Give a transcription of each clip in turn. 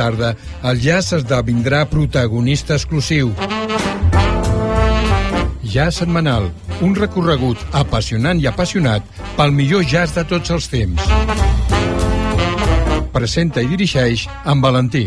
tarda, el jazz esdevindrà protagonista exclusiu. Jazz setmanal, un recorregut apassionant i apassionat pel millor jazz de tots els temps. Presenta i dirigeix en Valentí.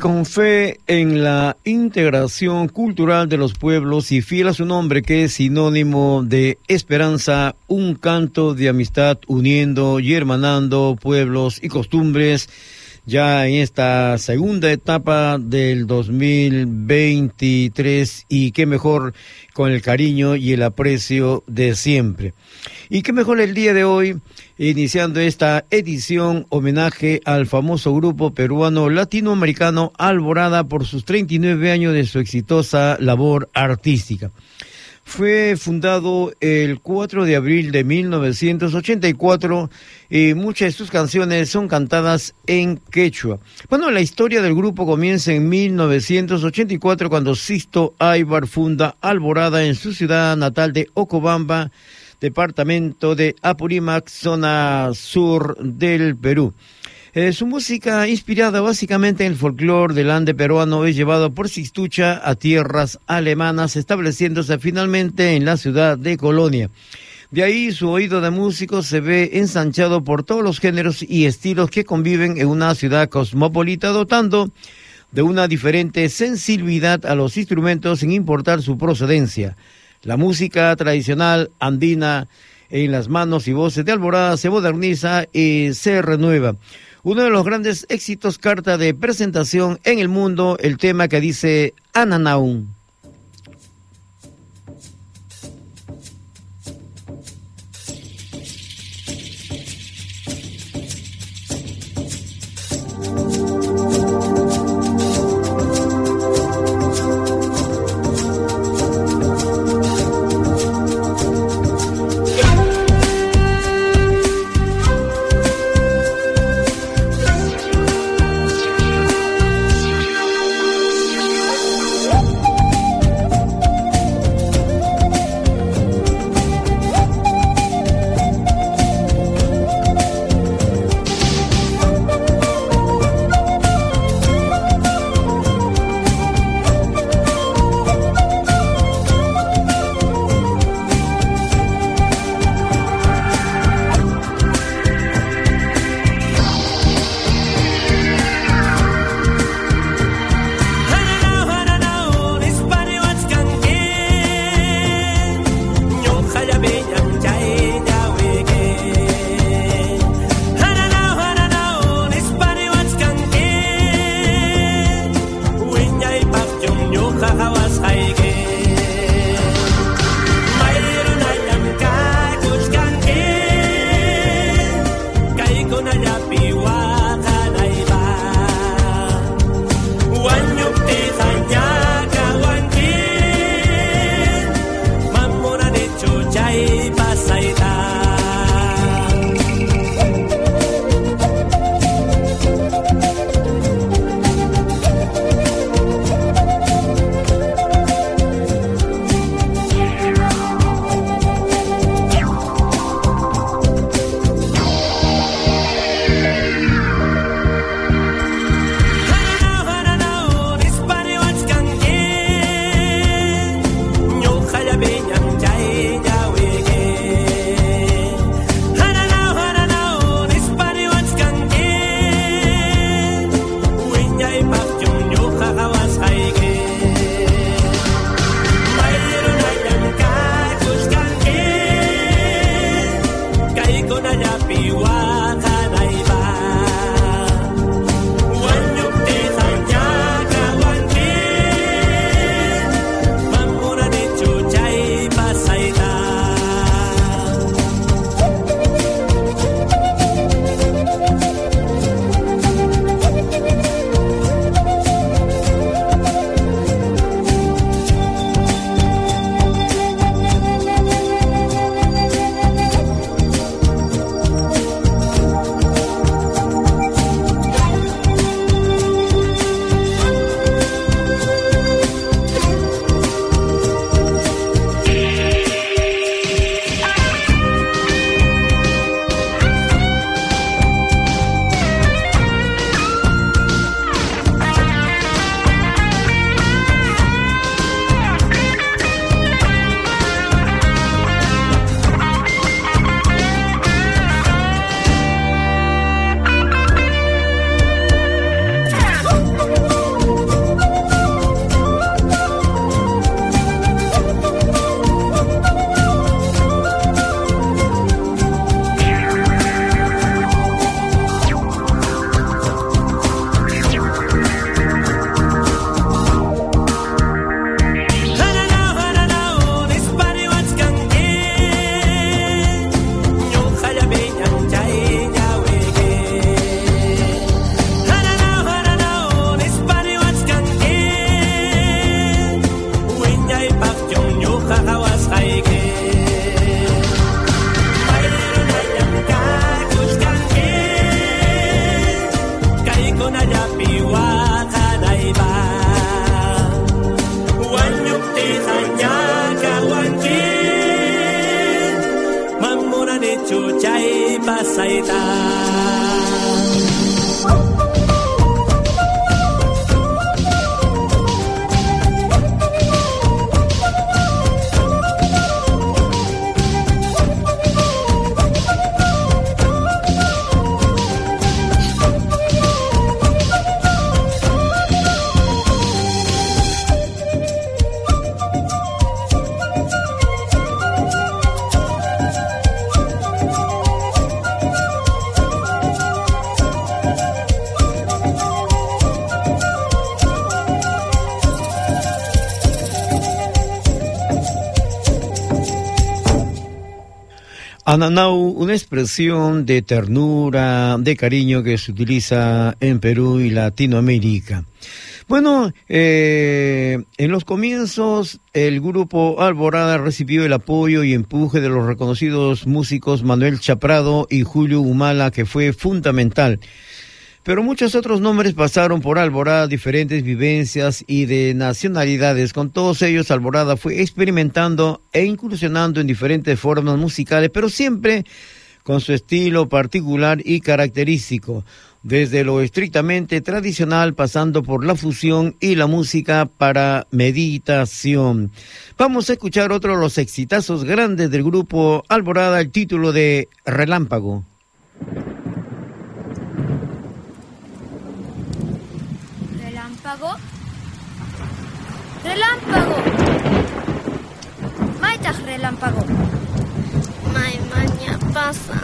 Con fe en la integración cultural de los pueblos y fiel a su nombre que es sinónimo de esperanza, un canto de amistad uniendo y hermanando pueblos y costumbres ya en esta segunda etapa del 2023 y qué mejor con el cariño y el aprecio de siempre. Y qué mejor el día de hoy, iniciando esta edición homenaje al famoso grupo peruano latinoamericano Alborada por sus 39 años de su exitosa labor artística. Fue fundado el 4 de abril de 1984 y muchas de sus canciones son cantadas en quechua. Bueno, la historia del grupo comienza en 1984 cuando Sisto Aybar funda Alborada en su ciudad natal de Ocobamba, departamento de Apurímac, zona sur del Perú. Eh, su música, inspirada básicamente en el folclore del ande peruano, es llevado por Sistucha a tierras alemanas, estableciéndose finalmente en la ciudad de Colonia. De ahí su oído de músico se ve ensanchado por todos los géneros y estilos que conviven en una ciudad cosmopolita, dotando de una diferente sensibilidad a los instrumentos sin importar su procedencia. La música tradicional andina en las manos y voces de Alborada se moderniza y se renueva uno de los grandes éxitos, carta de presentación en el mundo, el tema que dice Ananaun. Ananau, una expresión de ternura, de cariño que se utiliza en Perú y Latinoamérica. Bueno, eh, en los comienzos el grupo Alborada recibió el apoyo y empuje de los reconocidos músicos Manuel Chaprado y Julio Humala, que fue fundamental. Pero muchos otros nombres pasaron por Alborada, diferentes vivencias y de nacionalidades. Con todos ellos, Alborada fue experimentando e incursionando en diferentes formas musicales, pero siempre con su estilo particular y característico desde lo estrictamente tradicional pasando por la fusión y la música para meditación. Vamos a escuchar otro de los exitazos grandes del grupo Alborada, el título de Relámpago. Relámpago. Maitas relámpago. Mai maña pasa.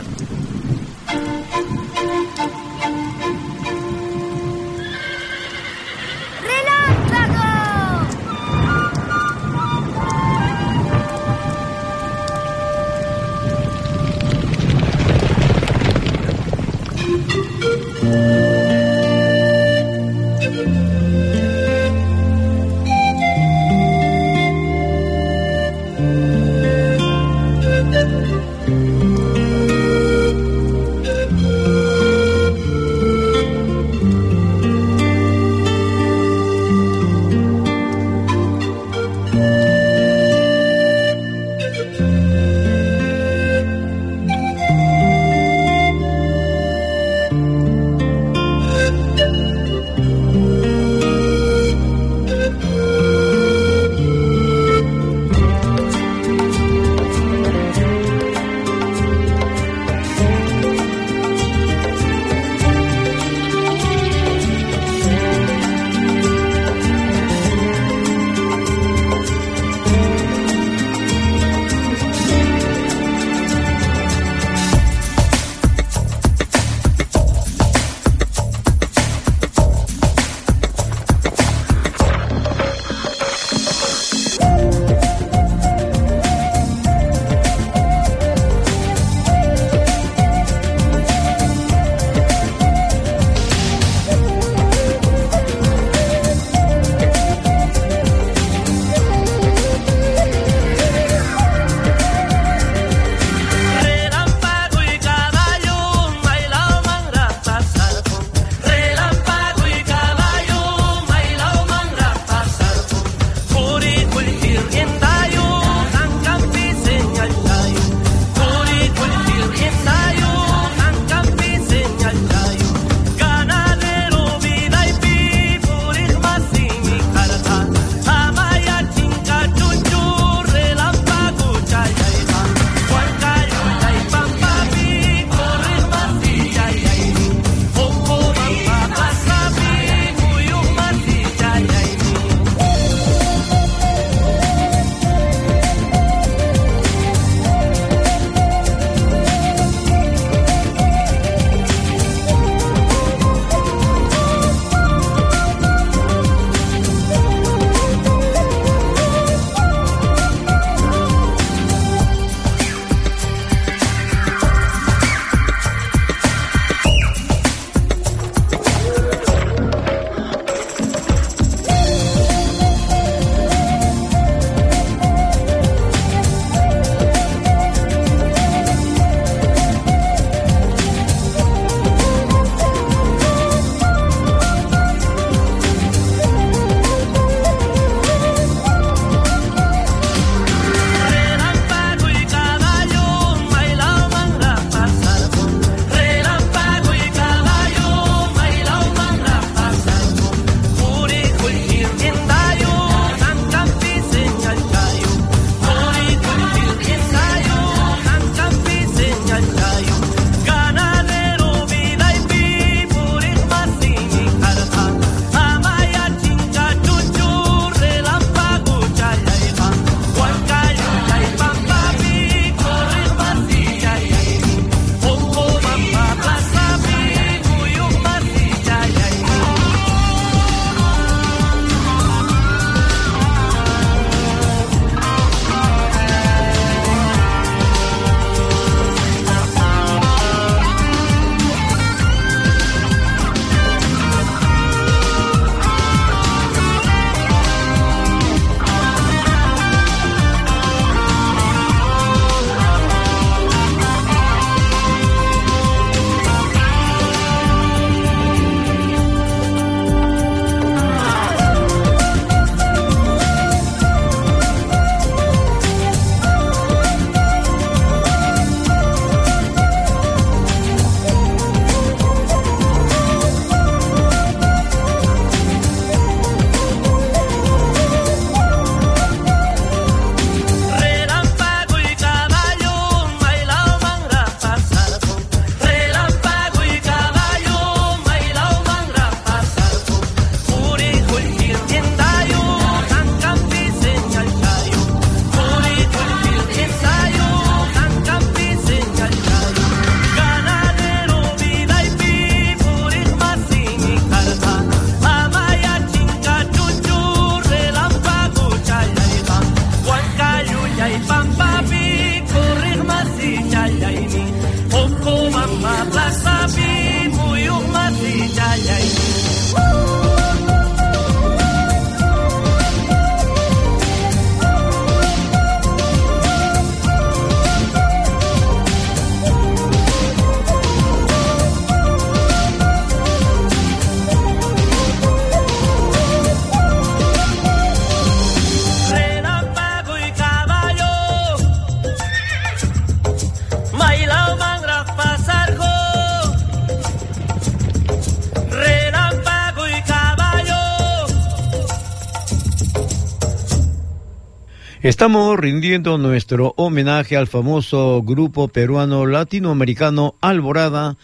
Estamos rindiendo nuestro homenaje al famoso grupo peruano latinoamericano Alborada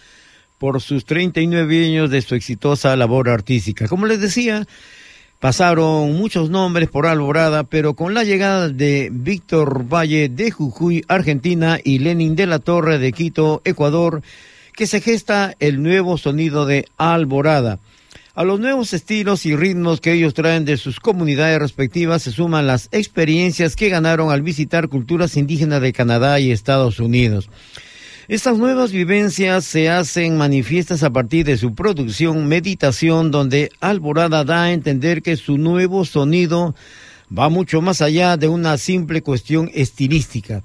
por sus 39 años de su exitosa labor artística. Como les decía, pasaron muchos nombres por Alborada, pero con la llegada de Víctor Valle de Jujuy, Argentina, y Lenin de la Torre de Quito, Ecuador, que se gesta el nuevo sonido de Alborada. A los nuevos estilos y ritmos que ellos traen de sus comunidades respectivas se suman las experiencias que ganaron al visitar culturas indígenas de Canadá y Estados Unidos. Estas nuevas vivencias se hacen manifiestas a partir de su producción Meditación, donde Alborada da a entender que su nuevo sonido va mucho más allá de una simple cuestión estilística.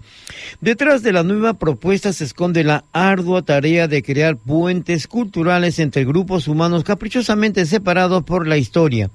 Detrás de la nueva propuesta se esconde la ardua tarea de crear puentes culturales entre grupos humanos caprichosamente separados por la historia.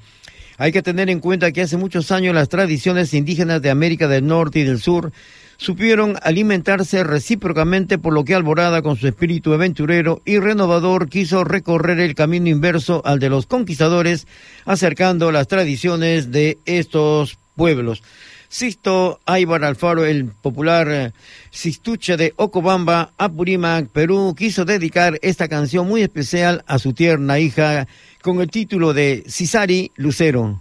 Hay que tener en cuenta que hace muchos años las tradiciones indígenas de América del Norte y del Sur supieron alimentarse recíprocamente por lo que Alborada con su espíritu aventurero y renovador quiso recorrer el camino inverso al de los conquistadores, acercando las tradiciones de estos pueblos. Sisto Aybar Alfaro, el popular eh, Sistuche de Ocobamba, Apurímac, Perú, quiso dedicar esta canción muy especial a su tierna hija con el título de Cisari Lucero.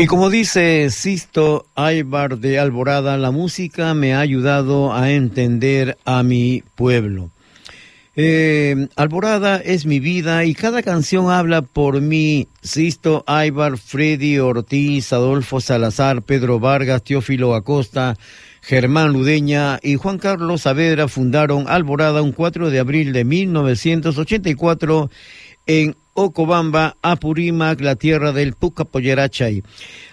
Y como dice Sisto Aybar de Alborada, la música me ha ayudado a entender a mi pueblo. Eh, Alborada es mi vida y cada canción habla por mí. Sisto Aybar, Freddy Ortiz, Adolfo Salazar, Pedro Vargas, Teófilo Acosta, Germán Ludeña y Juan Carlos Saavedra fundaron Alborada un 4 de abril de 1984 en Ocobamba, Apurímac, la tierra del Pucapoyerachay.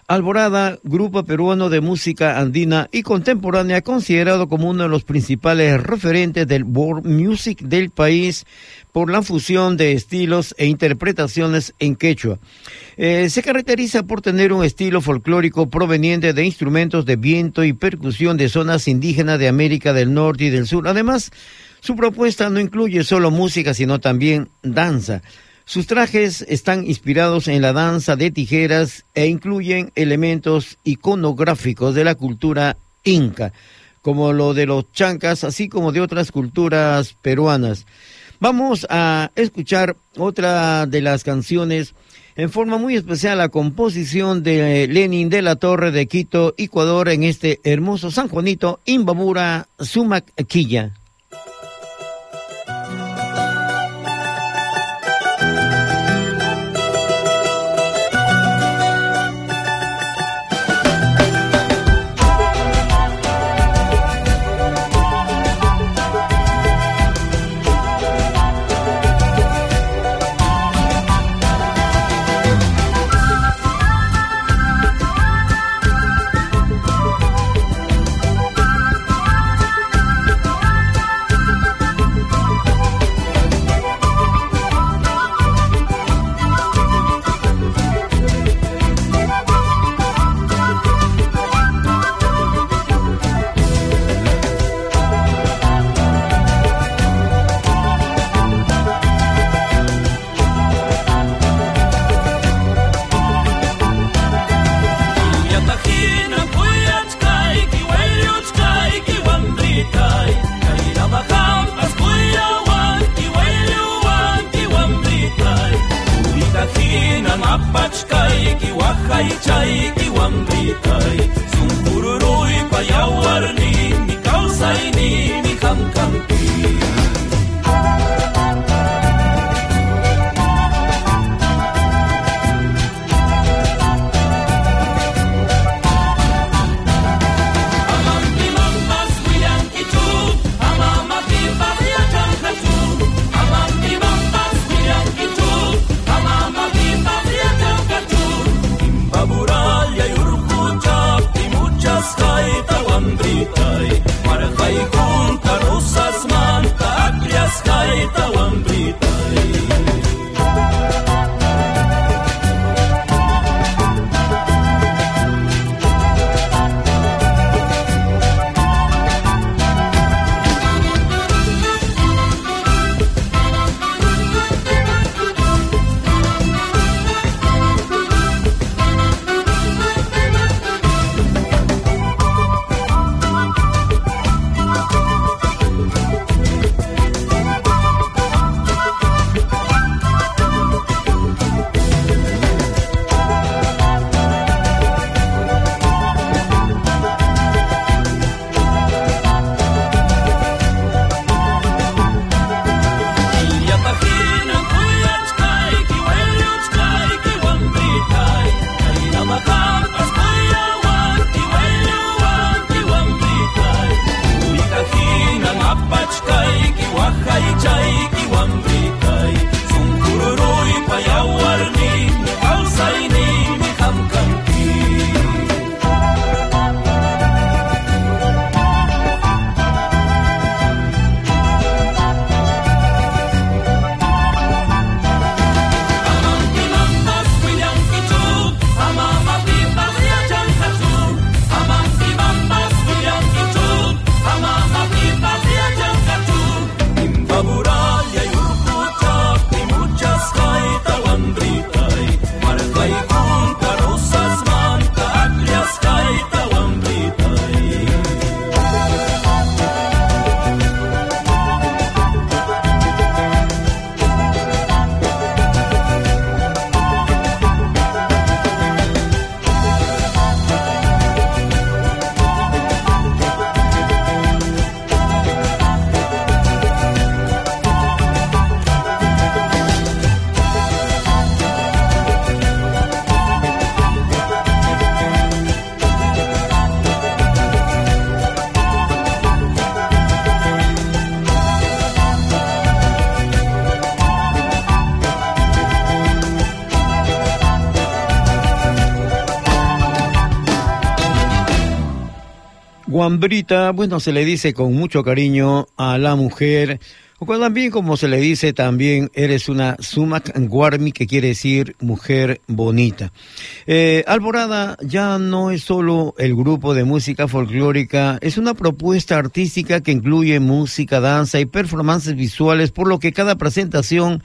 Alborada, grupo peruano de música andina y contemporánea, considerado como uno de los principales referentes del world music del país por la fusión de estilos e interpretaciones en quechua. Eh, se caracteriza por tener un estilo folclórico proveniente de instrumentos de viento y percusión de zonas indígenas de América del Norte y del Sur. Además, su propuesta no incluye solo música, sino también danza. Sus trajes están inspirados en la danza de tijeras e incluyen elementos iconográficos de la cultura inca, como lo de los chancas, así como de otras culturas peruanas. Vamos a escuchar otra de las canciones en forma muy especial la composición de Lenin de la Torre de Quito, Ecuador, en este hermoso San Juanito, Imbabura, Sumaquilla. Guambrita, bueno, se le dice con mucho cariño a la mujer, o también como se le dice también, eres una sumac guarmi, que quiere decir mujer bonita. Eh, Alborada ya no es solo el grupo de música folclórica, es una propuesta artística que incluye música, danza y performances visuales, por lo que cada presentación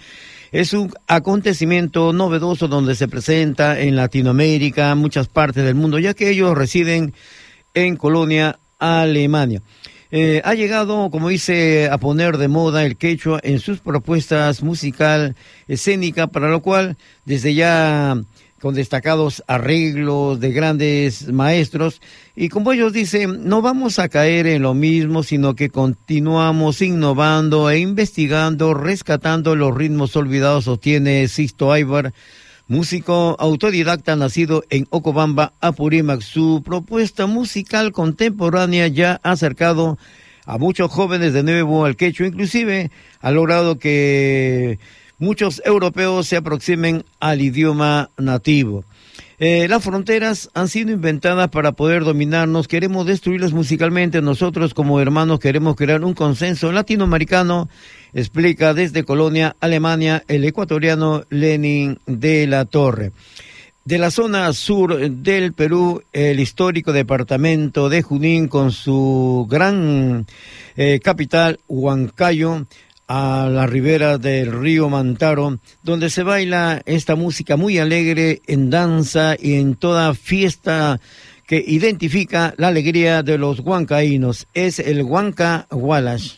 es un acontecimiento novedoso donde se presenta en Latinoamérica, muchas partes del mundo, ya que ellos residen en Colonia, Alemania. Eh, ha llegado, como dice, a poner de moda el quechua en sus propuestas musical escénica, para lo cual desde ya con destacados arreglos de grandes maestros y como ellos dicen, no vamos a caer en lo mismo, sino que continuamos innovando e investigando, rescatando los ritmos olvidados, sostiene Sisto Aybar, músico autodidacta nacido en Ocobamba, Apurímac. Su propuesta musical contemporánea ya ha acercado a muchos jóvenes de nuevo al quechua, inclusive ha logrado que muchos europeos se aproximen al idioma nativo. Eh, las fronteras han sido inventadas para poder dominarnos, queremos destruirlas musicalmente, nosotros como hermanos queremos crear un consenso latinoamericano, explica desde Colonia, Alemania, el ecuatoriano Lenin de la Torre. De la zona sur del Perú, el histórico departamento de Junín con su gran eh, capital, Huancayo, a la ribera del río Mantaro, donde se baila esta música muy alegre en danza y en toda fiesta que identifica la alegría de los huancaínos. Es el Huanca Wallash.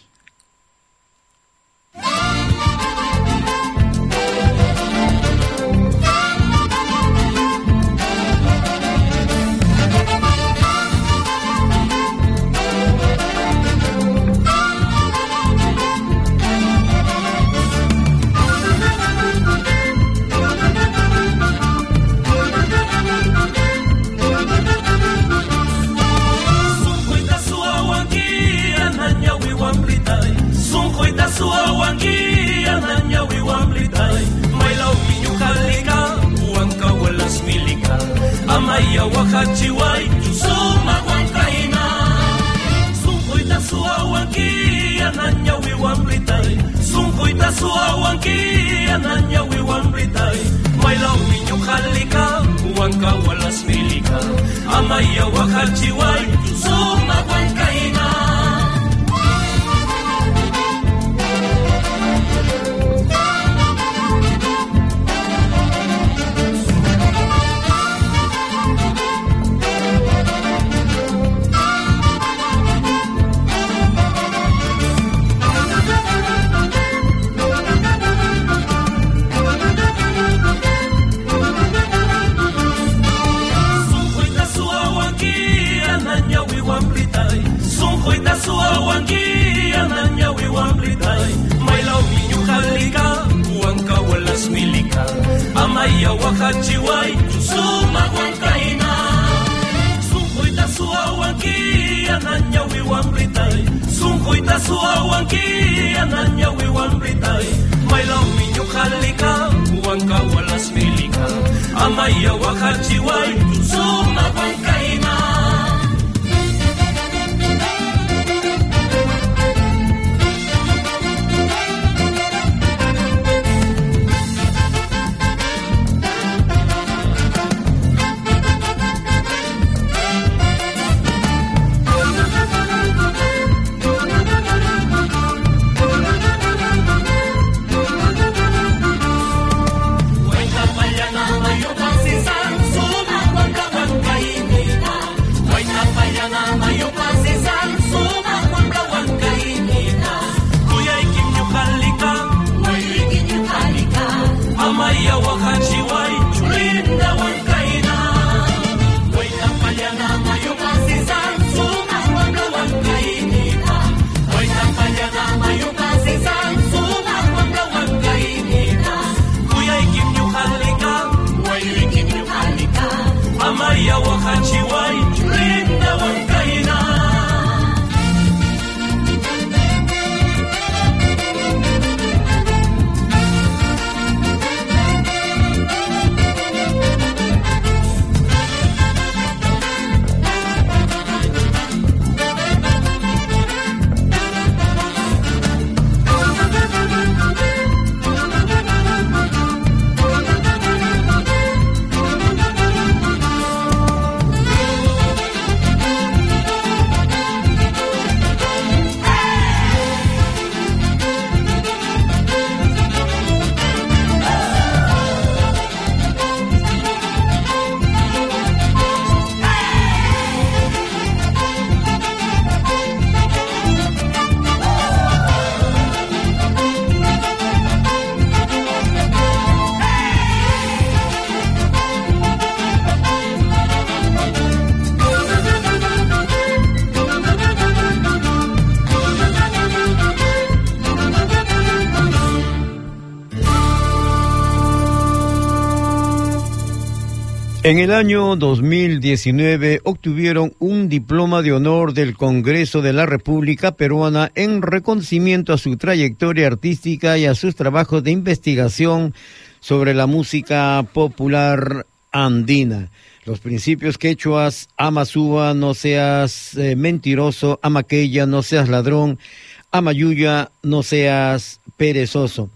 machiwai sumagwankaina sunkuita suawankia nanyawiwanritai sunkuita suawankia nanyawiwanritai mailawiñojalika huankawalasnilika amayawajachiwai amaya wakati wai suma wankaina sunkoita sua wangia na nyawi wamritai sunkoita sua wangia na nyawi wamritai mailau minyu halika wanka walas milika amaya wakati wai suma wankaina En el año 2019 obtuvieron un diploma de honor del Congreso de la República Peruana en reconocimiento a su trayectoria artística y a sus trabajos de investigación sobre la música popular andina. Los principios quechuas, amasúa, no seas eh, mentiroso, amaqueya, no seas ladrón, amayuya, no seas perezoso.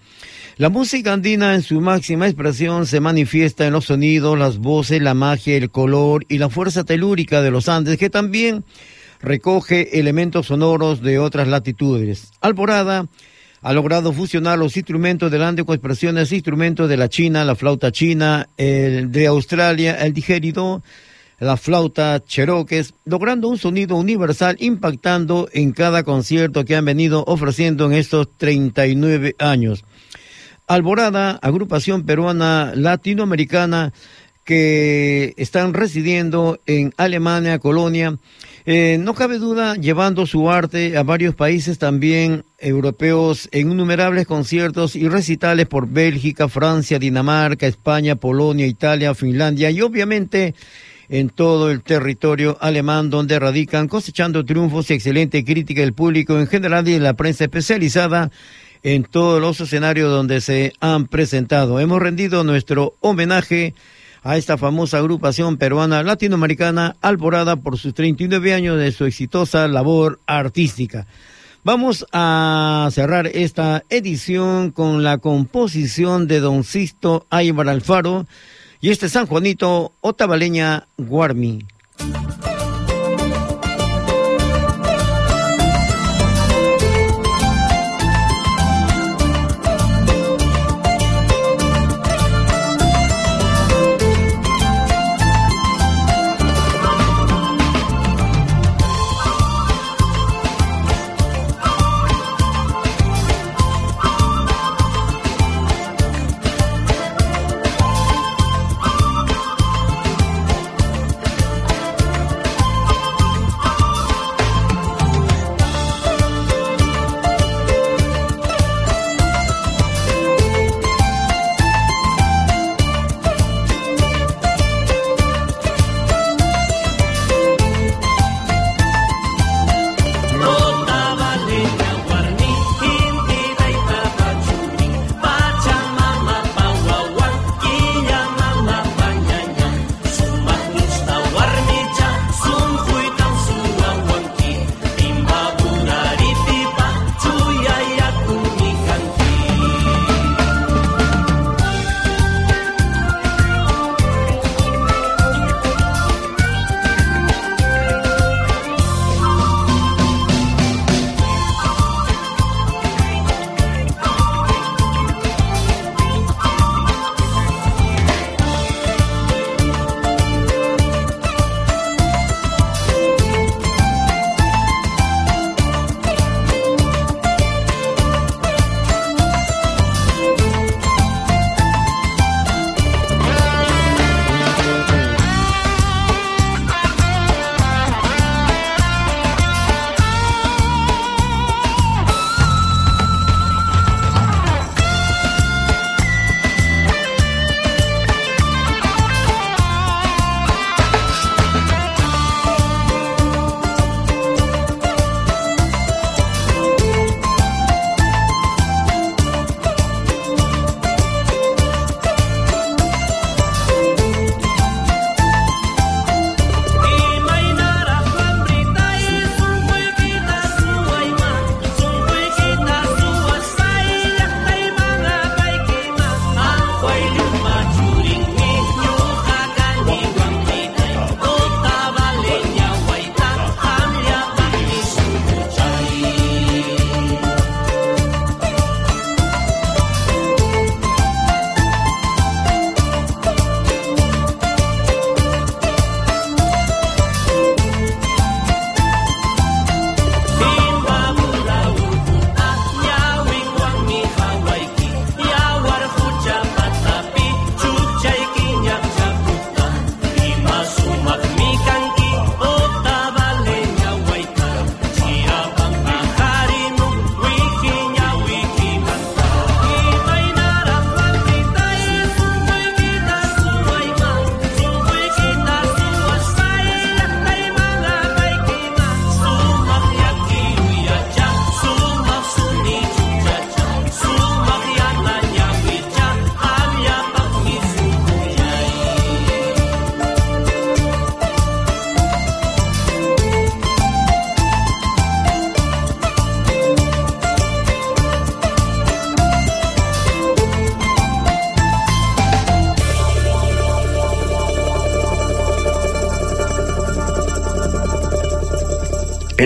La música andina en su máxima expresión se manifiesta en los sonidos, las voces, la magia, el color y la fuerza telúrica de los Andes, que también recoge elementos sonoros de otras latitudes. Alborada ha logrado fusionar los instrumentos del Ande con expresiones instrumentos de la China, la flauta china, el de Australia, el digerido, la flauta cheroques, logrando un sonido universal impactando en cada concierto que han venido ofreciendo en estos 39 años. Alborada, agrupación peruana latinoamericana que están residiendo en Alemania, Colonia. Eh, no cabe duda, llevando su arte a varios países también europeos en innumerables conciertos y recitales por Bélgica, Francia, Dinamarca, España, Polonia, Italia, Finlandia y obviamente en todo el territorio alemán donde radican cosechando triunfos y excelente crítica del público en general y de la prensa especializada en todos los escenarios donde se han presentado. Hemos rendido nuestro homenaje a esta famosa agrupación peruana latinoamericana Alborada por sus 39 años de su exitosa labor artística. Vamos a cerrar esta edición con la composición de Don Sisto Aybar Alfaro y este San Juanito Otavaleña Guarmi.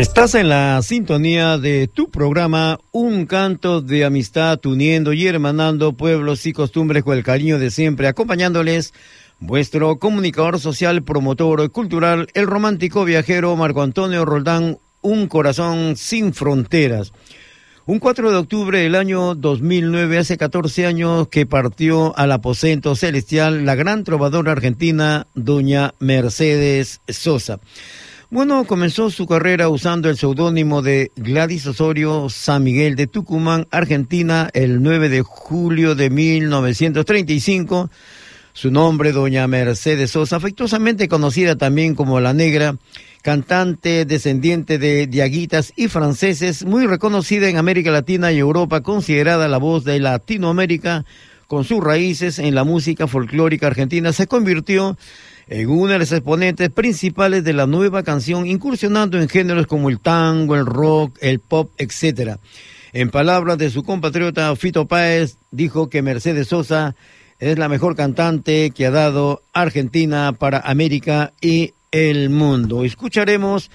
Estás en la sintonía de tu programa Un canto de amistad uniendo y hermanando pueblos y costumbres con el cariño de siempre, acompañándoles vuestro comunicador social, promotor cultural, el romántico viajero Marco Antonio Roldán, Un corazón sin fronteras. Un 4 de octubre del año 2009, hace 14 años que partió al aposento celestial la gran trovadora argentina, doña Mercedes Sosa. Bueno, comenzó su carrera usando el seudónimo de Gladys Osorio San Miguel de Tucumán, Argentina, el 9 de julio de 1935. Su nombre, doña Mercedes Sosa, afectuosamente conocida también como La Negra, cantante descendiente de diaguitas y franceses, muy reconocida en América Latina y Europa, considerada la voz de Latinoamérica, con sus raíces en la música folclórica argentina, se convirtió una de las exponentes principales de la nueva canción, incursionando en géneros como el tango, el rock, el pop, etc. En palabras de su compatriota Fito Páez, dijo que Mercedes Sosa es la mejor cantante que ha dado Argentina para América y el mundo. Escucharemos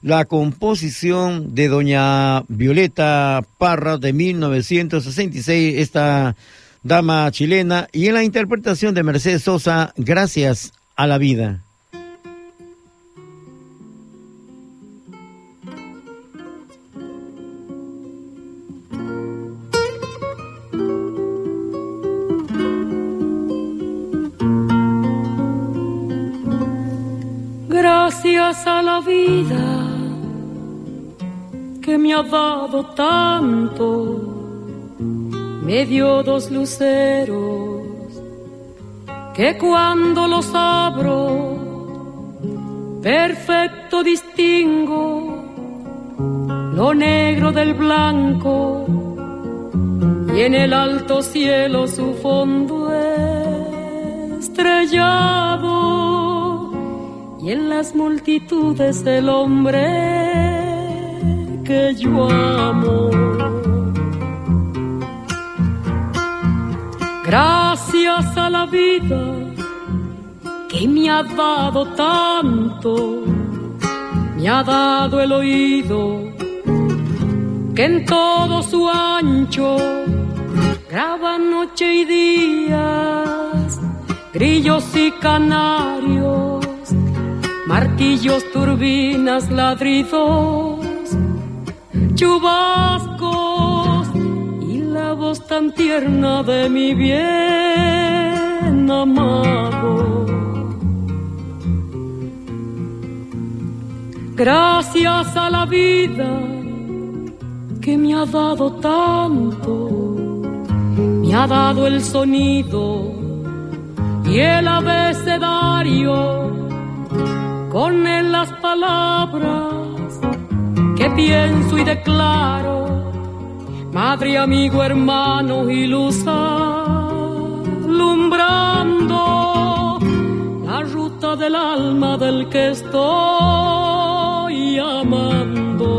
la composición de doña Violeta Parra de 1966, esta dama chilena, y en la interpretación de Mercedes Sosa, Gracias a la vida. Gracias a la vida que me ha dado tanto, me dio dos luceros que cuando los abro, perfecto distingo lo negro del blanco y en el alto cielo su fondo estrellado y en las multitudes del hombre que yo amo. Gracias a la vida que me ha dado tanto, me ha dado el oído que en todo su ancho graba noche y días, grillos y canarios, martillos, turbinas, ladridos, chubascos la voz tan tierna de mi bien amado. Gracias a la vida que me ha dado tanto, me ha dado el sonido y el abecedario, con él las palabras que pienso y declaro madre, amigo, hermano y la ruta del alma del que estoy amando.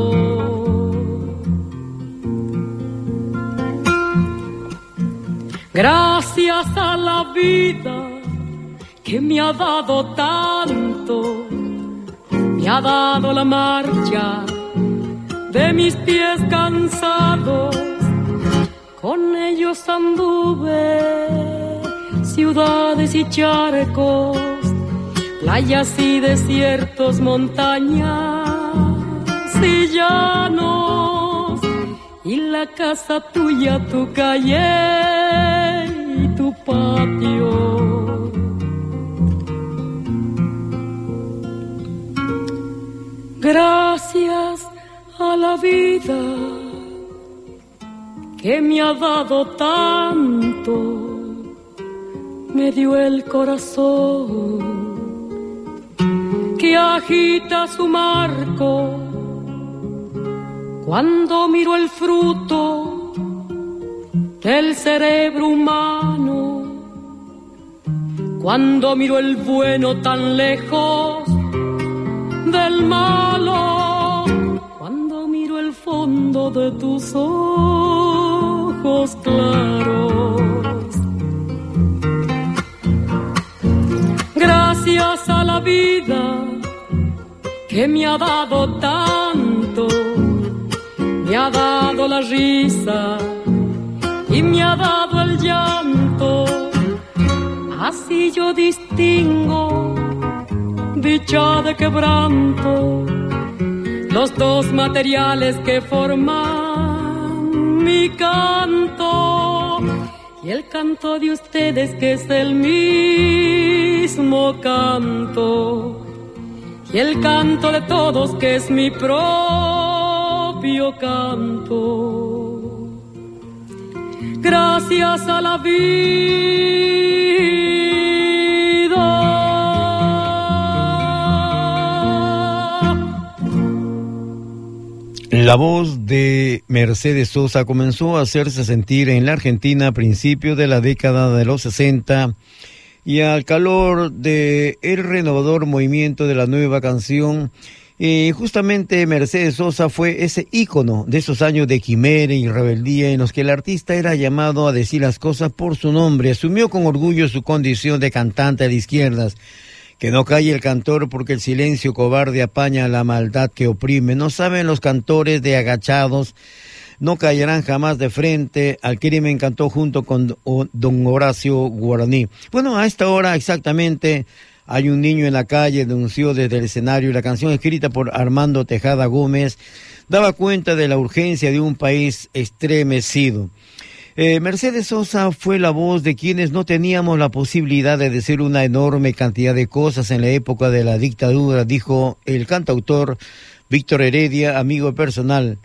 Gracias a la vida que me ha dado tanto, me ha dado la marcha de mis pies cansados, con ellos anduve ciudades y charcos, playas y desiertos, montañas y llanos, y la casa tuya, tu calle y tu patio. Gracias a la vida que me ha dado tanto, me dio el corazón que agita su marco cuando miro el fruto del cerebro humano, cuando miro el bueno tan lejos del malo fondo de tus ojos claros. A la vida que me ha dado tanto, me ha dado la risa y me ha dado el llanto. Así yo distingo dicha de quebranto, los dos materiales que forman mi canto y el canto de ustedes que es el mismo canto y el canto de todos que es mi propio canto. Gracias a la vida. La voz de Mercedes Sosa comenzó a hacerse sentir en la Argentina a principios de la década de los 60 y al calor de el renovador movimiento de la nueva canción y justamente Mercedes Sosa fue ese ícono de esos años de quimera y rebeldía en los que el artista era llamado a decir las cosas por su nombre. Asumió con orgullo su condición de cantante de izquierdas. Que no calle el cantor porque el silencio cobarde apaña la maldad que oprime. No saben los cantores de agachados no callarán jamás de frente al crimen cantó junto con don Horacio Guaraní. Bueno, a esta hora exactamente hay un niño en la calle, denunció desde el escenario la canción escrita por Armando Tejada Gómez daba cuenta de la urgencia de un país estremecido. Eh, Mercedes Sosa fue la voz de quienes no teníamos la posibilidad de decir una enorme cantidad de cosas en la época de la dictadura, dijo el cantautor Víctor Heredia, amigo personal.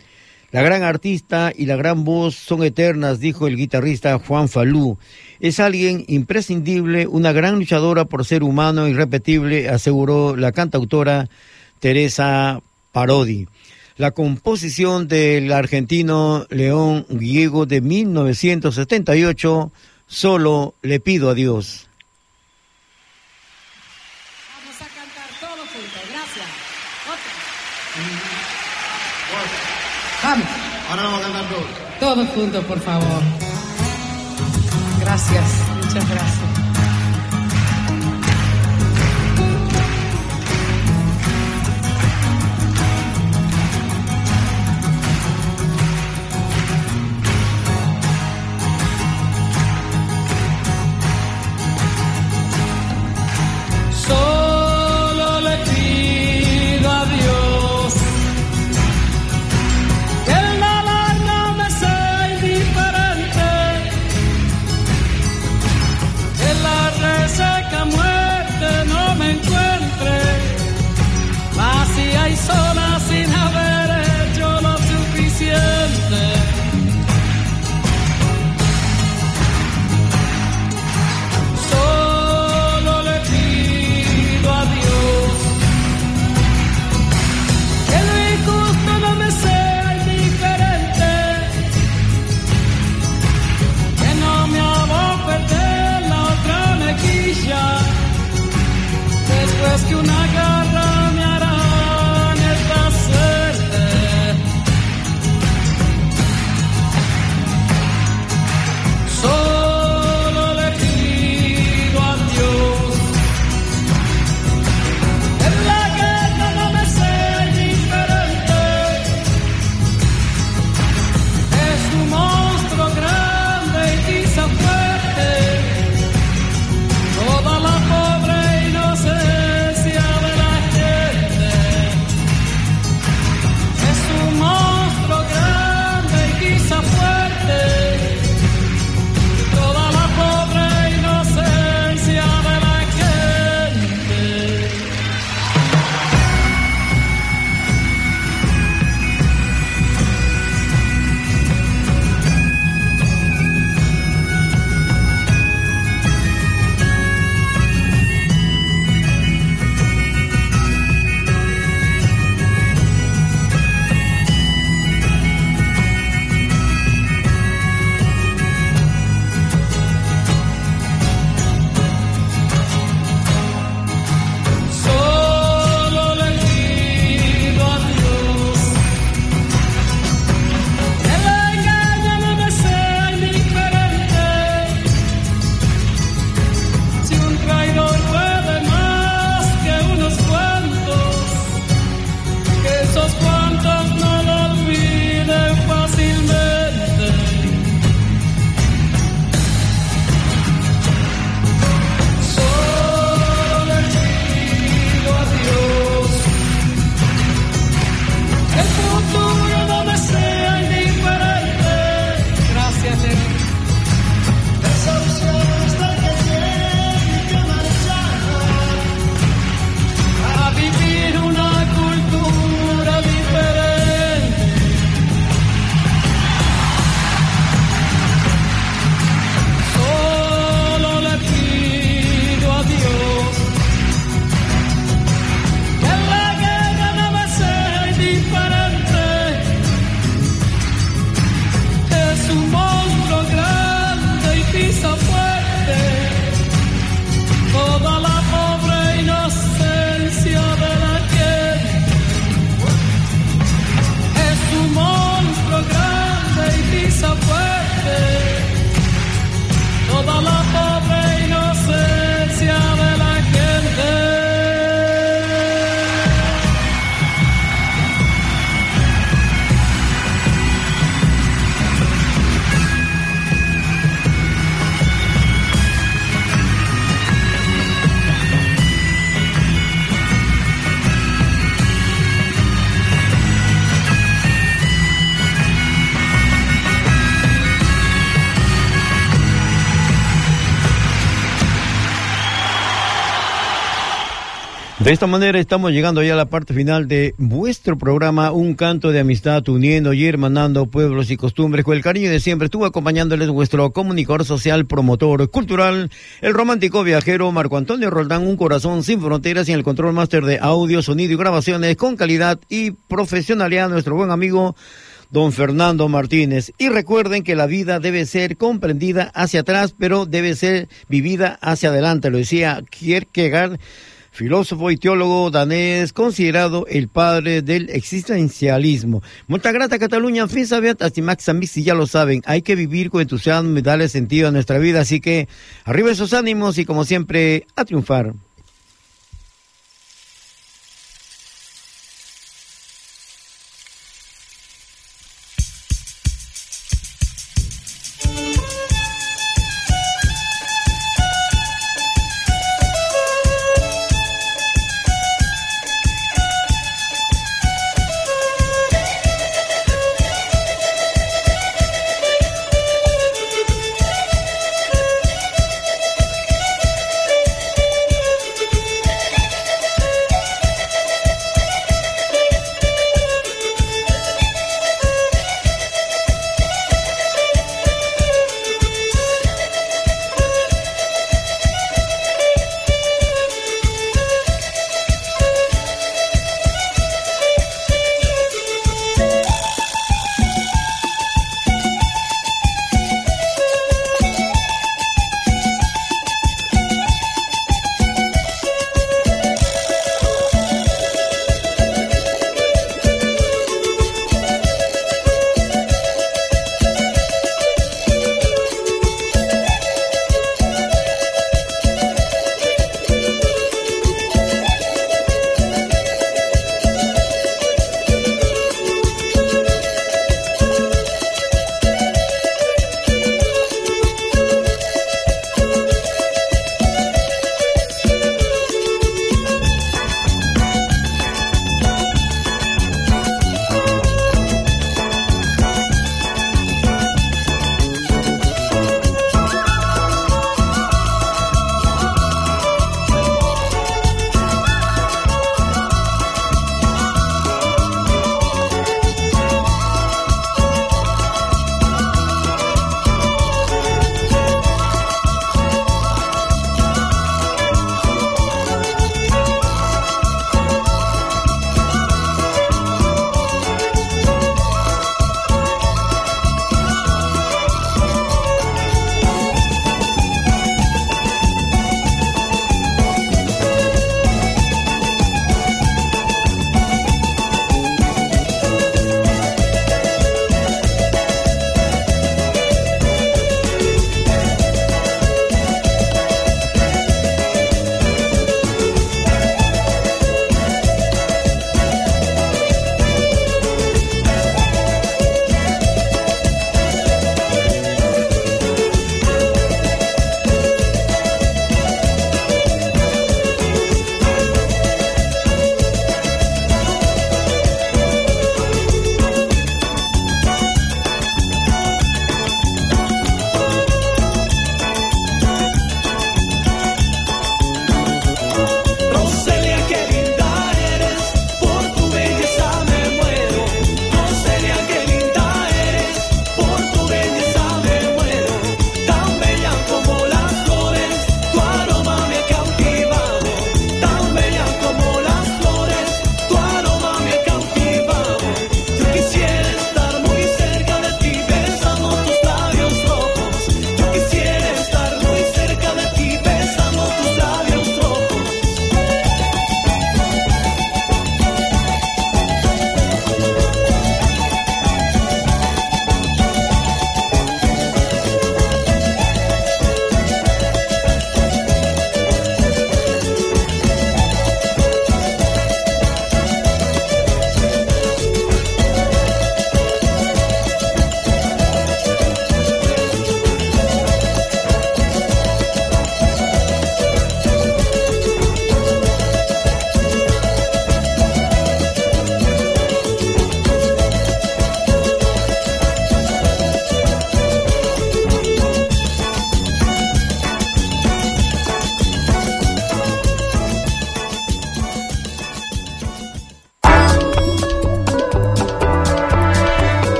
La gran artista y la gran voz son eternas, dijo el guitarrista Juan Falú. Es alguien imprescindible, una gran luchadora por ser humano irrepetible, aseguró la cantautora Teresa Parodi. La composición del argentino León Guiego de 1978, Solo le pido a Dios. Vamos a cantar todos juntos, gracias. Vamos. Ahora vamos a cantar todos. Todos juntos, por favor. Gracias, muchas gracias. De esta manera estamos llegando ya a la parte final de vuestro programa Un canto de amistad uniendo y hermanando pueblos y costumbres con el cariño de siempre. Estuvo acompañándoles vuestro comunicador social, promotor cultural, el romántico viajero Marco Antonio Roldán, un corazón sin fronteras y el control máster de audio, sonido y grabaciones con calidad y profesionalidad nuestro buen amigo don Fernando Martínez. Y recuerden que la vida debe ser comprendida hacia atrás, pero debe ser vivida hacia adelante. Lo decía Kierkegaard filósofo y teólogo danés, considerado el padre del existencialismo. Muchas gracias, Cataluña. Fin hasta Max si ya lo saben, hay que vivir con entusiasmo y darle sentido a nuestra vida. Así que arriba esos ánimos y como siempre, a triunfar.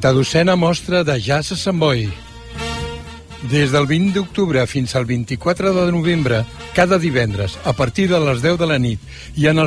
32a mostra de Jazz a Sant Boi. Des del 20 d'octubre fins al 24 de novembre, cada divendres, a partir de les 10 de la nit, i en el